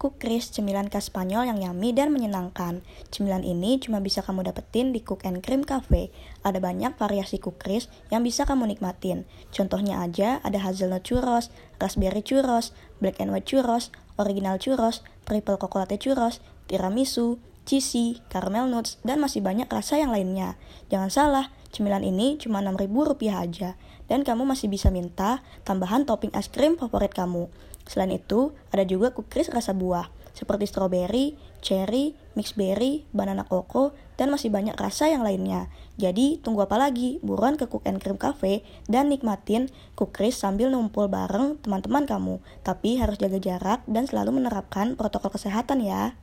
Cookies, cemilan khas Spanyol yang yummy dan menyenangkan. Cemilan ini cuma bisa kamu dapetin di Cook and Cream Cafe. Ada banyak variasi cookies yang bisa kamu nikmatin. Contohnya aja ada hazelnut churros, raspberry churros, black and white churros, original churros, triple cocolate churros, tiramisu, cheesy, caramel nuts, dan masih banyak rasa yang lainnya. Jangan salah, cemilan ini cuma Rp6.000 aja. Dan kamu masih bisa minta tambahan topping es krim favorit kamu. Selain itu, ada juga cookies rasa buah, seperti strawberry, cherry, mixed berry, banana koko, dan masih banyak rasa yang lainnya. Jadi, tunggu apa lagi? Buruan ke Cook and Cream Cafe dan nikmatin cookies sambil numpul bareng teman-teman kamu. Tapi harus jaga jarak dan selalu menerapkan protokol kesehatan ya.